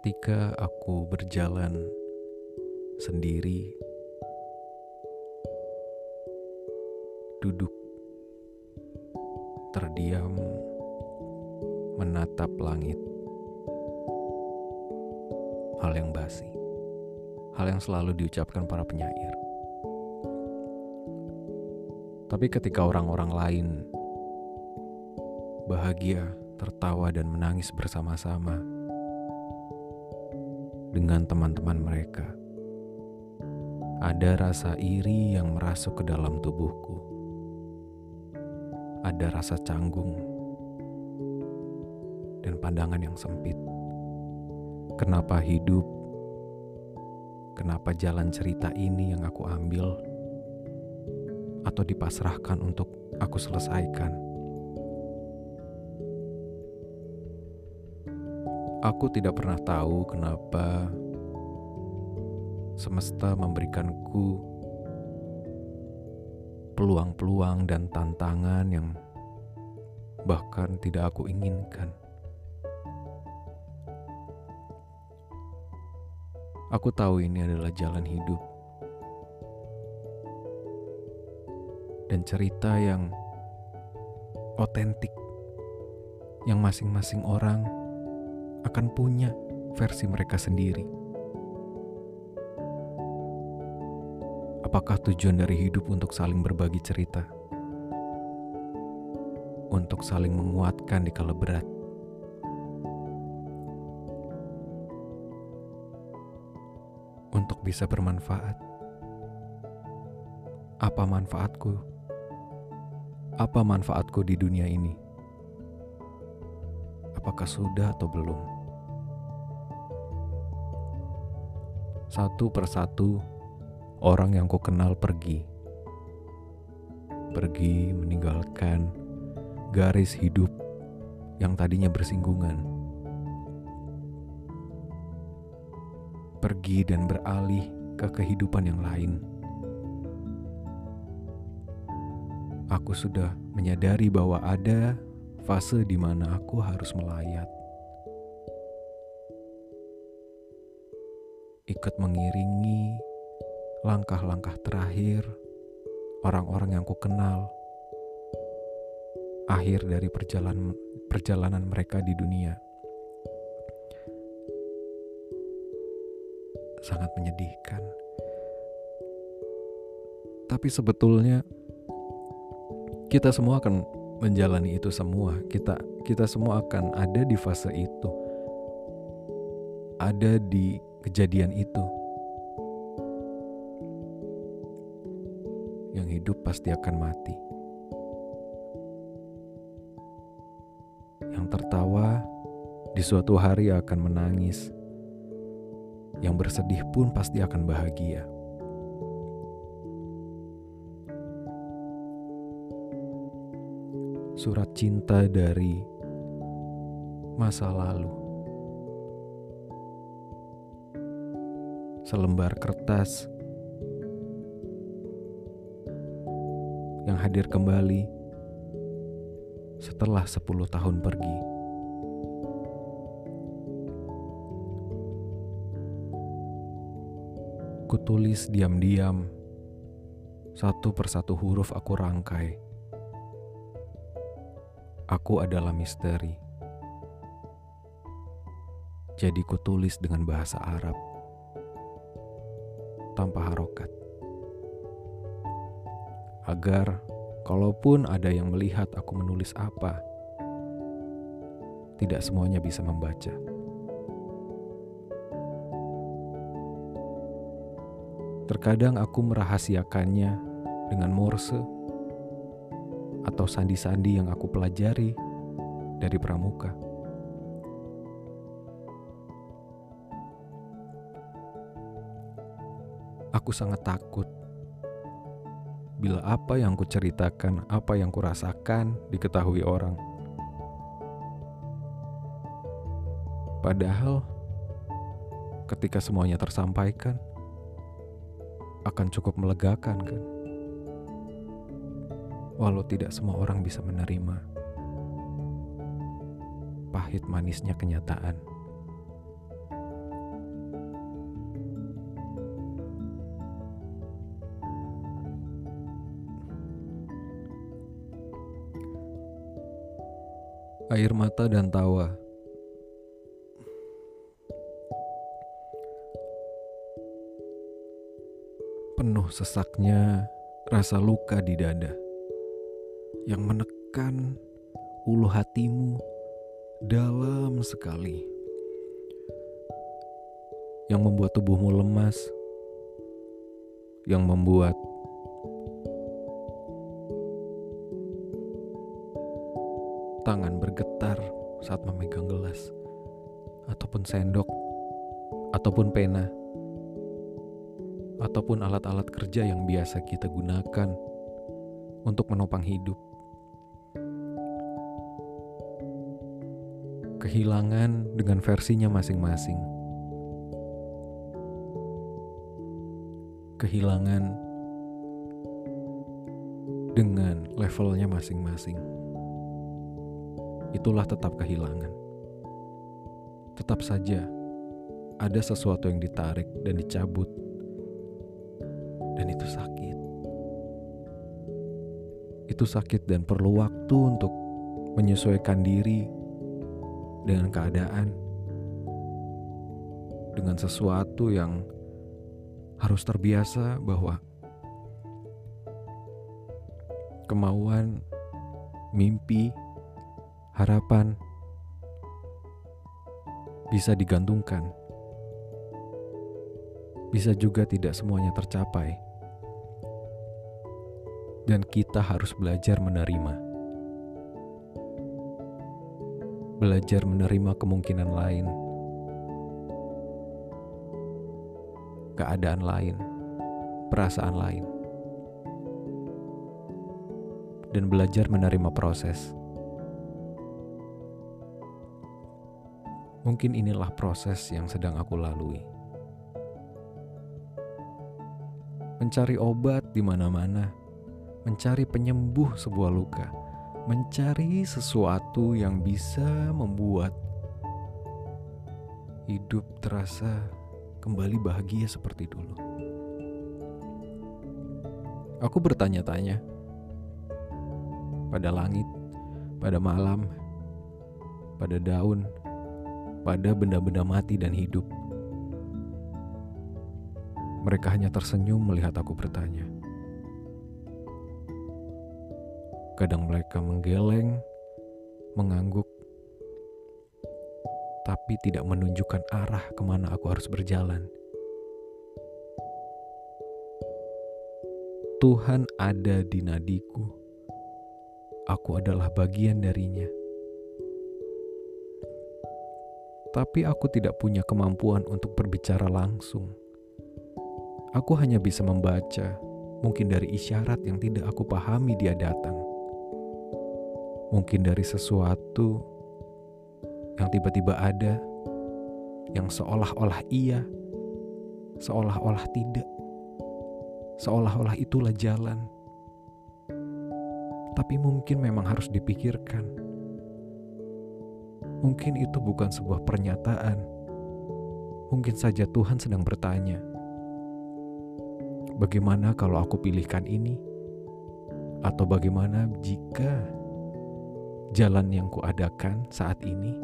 Ketika aku berjalan sendiri, duduk terdiam, menatap langit, hal yang basi, hal yang selalu diucapkan para penyair. Tapi ketika orang-orang lain bahagia, tertawa, dan menangis bersama-sama dengan teman-teman mereka, ada rasa iri yang merasuk ke dalam tubuhku. Ada rasa canggung dan pandangan yang sempit. Kenapa hidup? Kenapa jalan cerita ini yang aku ambil atau dipasrahkan untuk aku selesaikan? Aku tidak pernah tahu kenapa semesta memberikanku peluang-peluang dan tantangan yang bahkan tidak aku inginkan. Aku tahu ini adalah jalan hidup dan cerita yang otentik, yang masing-masing orang akan punya versi mereka sendiri. Apakah tujuan dari hidup untuk saling berbagi cerita? Untuk saling menguatkan di kala berat? Untuk bisa bermanfaat? Apa manfaatku? Apa manfaatku di dunia ini? Apakah sudah atau belum? Satu persatu orang yang ku kenal pergi. Pergi meninggalkan garis hidup yang tadinya bersinggungan. Pergi dan beralih ke kehidupan yang lain. Aku sudah menyadari bahwa ada fase di mana aku harus melayat. Ikut mengiringi langkah-langkah terakhir orang-orang yang ku kenal. Akhir dari perjalanan perjalanan mereka di dunia. Sangat menyedihkan. Tapi sebetulnya kita semua akan menjalani itu semua. Kita kita semua akan ada di fase itu. Ada di kejadian itu. yang hidup pasti akan mati. Yang tertawa di suatu hari akan menangis. Yang bersedih pun pasti akan bahagia. Surat cinta dari masa lalu. Selembar kertas yang hadir kembali setelah 10 tahun pergi. Kutulis diam-diam, satu persatu huruf aku rangkai. Aku adalah misteri. Jadi kutulis dengan bahasa Arab tanpa harokat agar kalaupun ada yang melihat aku menulis apa, tidak semuanya bisa membaca. Terkadang aku merahasiakannya dengan morse atau sandi-sandi yang aku pelajari dari pramuka. Aku sangat takut bila apa yang kuceritakan, apa yang kurasakan diketahui orang. Padahal ketika semuanya tersampaikan akan cukup melegakan kan? Walau tidak semua orang bisa menerima pahit manisnya kenyataan. Air mata dan tawa. Penuh sesaknya rasa luka di dada yang menekan ulu hatimu dalam sekali. Yang membuat tubuhmu lemas, yang membuat sendok, ataupun pena, ataupun alat-alat kerja yang biasa kita gunakan untuk menopang hidup. Kehilangan dengan versinya masing-masing. Kehilangan dengan levelnya masing-masing itulah tetap kehilangan. Tetap saja ada sesuatu yang ditarik dan dicabut, dan itu sakit. Itu sakit dan perlu waktu untuk menyesuaikan diri dengan keadaan, dengan sesuatu yang harus terbiasa bahwa kemauan, mimpi, harapan bisa digantungkan, bisa juga tidak semuanya tercapai, dan kita harus belajar menerima. Belajar menerima kemungkinan lain, keadaan lain, perasaan lain, dan belajar menerima proses. Mungkin inilah proses yang sedang aku lalui. Mencari obat di mana-mana, mencari penyembuh sebuah luka, mencari sesuatu yang bisa membuat hidup terasa kembali bahagia seperti dulu. Aku bertanya-tanya pada langit, pada malam, pada daun, pada benda-benda mati dan hidup. Mereka hanya tersenyum melihat aku bertanya. Kadang mereka menggeleng, mengangguk, tapi tidak menunjukkan arah ke mana aku harus berjalan. Tuhan ada di nadiku. Aku adalah bagian darinya. Tapi aku tidak punya kemampuan untuk berbicara langsung. Aku hanya bisa membaca, mungkin dari isyarat yang tidak aku pahami dia datang. Mungkin dari sesuatu yang tiba-tiba ada, yang seolah-olah iya, seolah-olah tidak, seolah-olah itulah jalan. Tapi mungkin memang harus dipikirkan Mungkin itu bukan sebuah pernyataan. Mungkin saja Tuhan sedang bertanya, "Bagaimana kalau aku pilihkan ini?" Atau bagaimana jika jalan yang kuadakan saat ini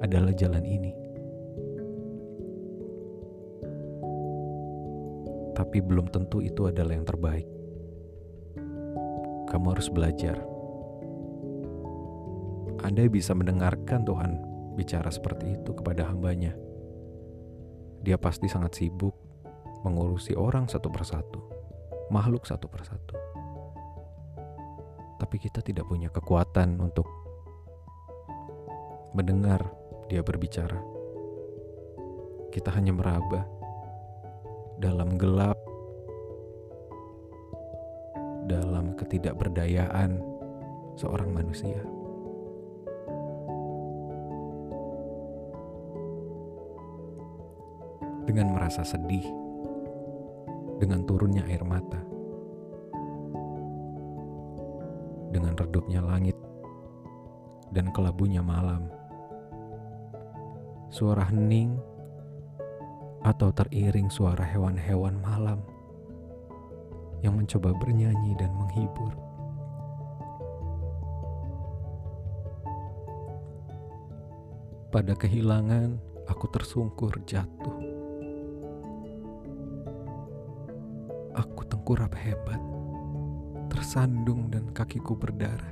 adalah jalan ini? Tapi belum tentu itu adalah yang terbaik. Kamu harus belajar anda bisa mendengarkan Tuhan bicara seperti itu kepada hambanya. Dia pasti sangat sibuk mengurusi orang satu persatu, makhluk satu persatu. Tapi kita tidak punya kekuatan untuk mendengar dia berbicara. Kita hanya meraba dalam gelap, dalam ketidakberdayaan seorang manusia. Dengan merasa sedih, dengan turunnya air mata, dengan redupnya langit, dan kelabunya malam. Suara hening atau teriring suara hewan-hewan malam yang mencoba bernyanyi dan menghibur. Pada kehilangan, aku tersungkur jatuh. Aku tengkurap hebat, tersandung dan kakiku berdarah.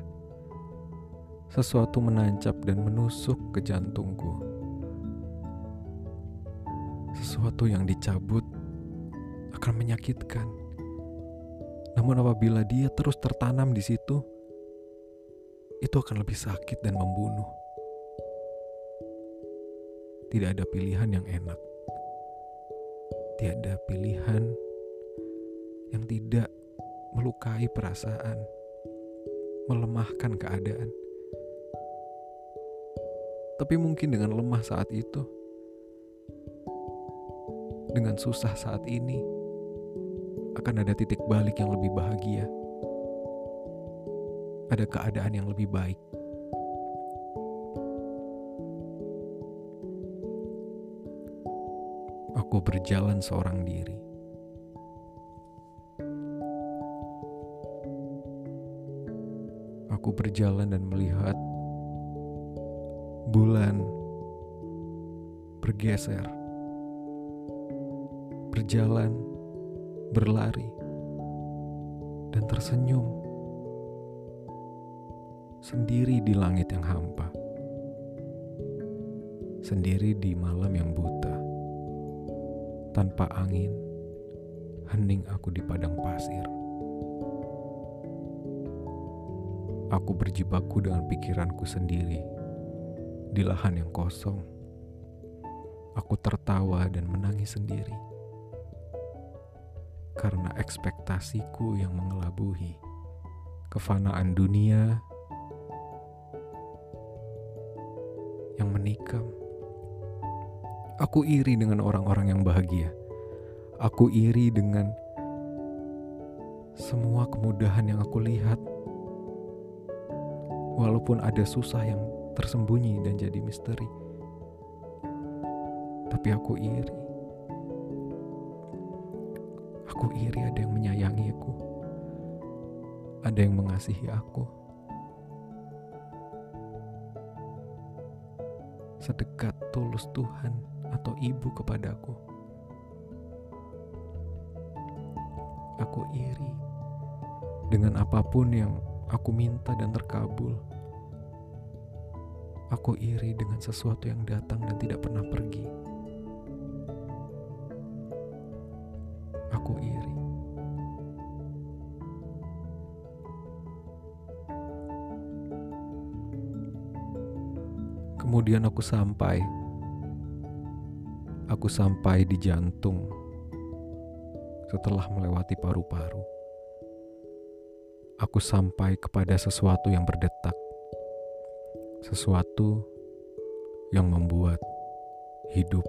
Sesuatu menancap dan menusuk ke jantungku. Sesuatu yang dicabut akan menyakitkan. Namun apabila dia terus tertanam di situ, itu akan lebih sakit dan membunuh. Tidak ada pilihan yang enak. Tiada pilihan yang tidak melukai perasaan, melemahkan keadaan. Tapi mungkin dengan lemah saat itu, dengan susah saat ini, akan ada titik balik yang lebih bahagia. Ada keadaan yang lebih baik. Aku berjalan seorang diri. Aku berjalan dan melihat bulan bergeser, berjalan, berlari, dan tersenyum sendiri di langit yang hampa, sendiri di malam yang buta, tanpa angin, hening aku di padang pasir. Aku berjibaku dengan pikiranku sendiri di lahan yang kosong. Aku tertawa dan menangis sendiri karena ekspektasiku yang mengelabuhi kefanaan dunia yang menikam. Aku iri dengan orang-orang yang bahagia. Aku iri dengan semua kemudahan yang aku lihat walaupun ada susah yang tersembunyi dan jadi misteri. Tapi aku iri. Aku iri ada yang menyayangi aku. Ada yang mengasihi aku. Sedekat tulus Tuhan atau ibu kepadaku. Aku iri dengan apa pun yang aku minta dan terkabul. Aku iri dengan sesuatu yang datang dan tidak pernah pergi. Aku iri. Kemudian aku sampai. Aku sampai di jantung setelah melewati paru-paru aku sampai kepada sesuatu yang berdetak, sesuatu yang membuat hidup,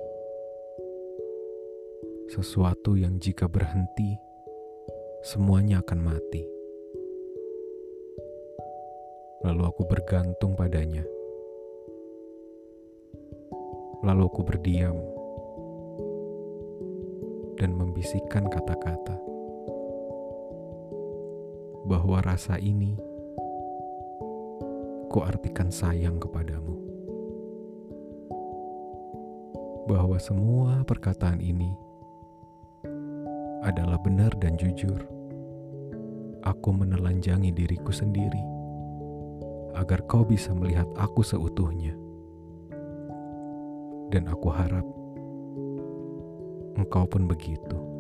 sesuatu yang jika berhenti, semuanya akan mati. Lalu aku bergantung padanya, lalu aku berdiam dan membisikkan kata-kata bahwa rasa ini ku artikan sayang kepadamu. Bahwa semua perkataan ini adalah benar dan jujur. Aku menelanjangi diriku sendiri agar kau bisa melihat aku seutuhnya. Dan aku harap engkau pun begitu.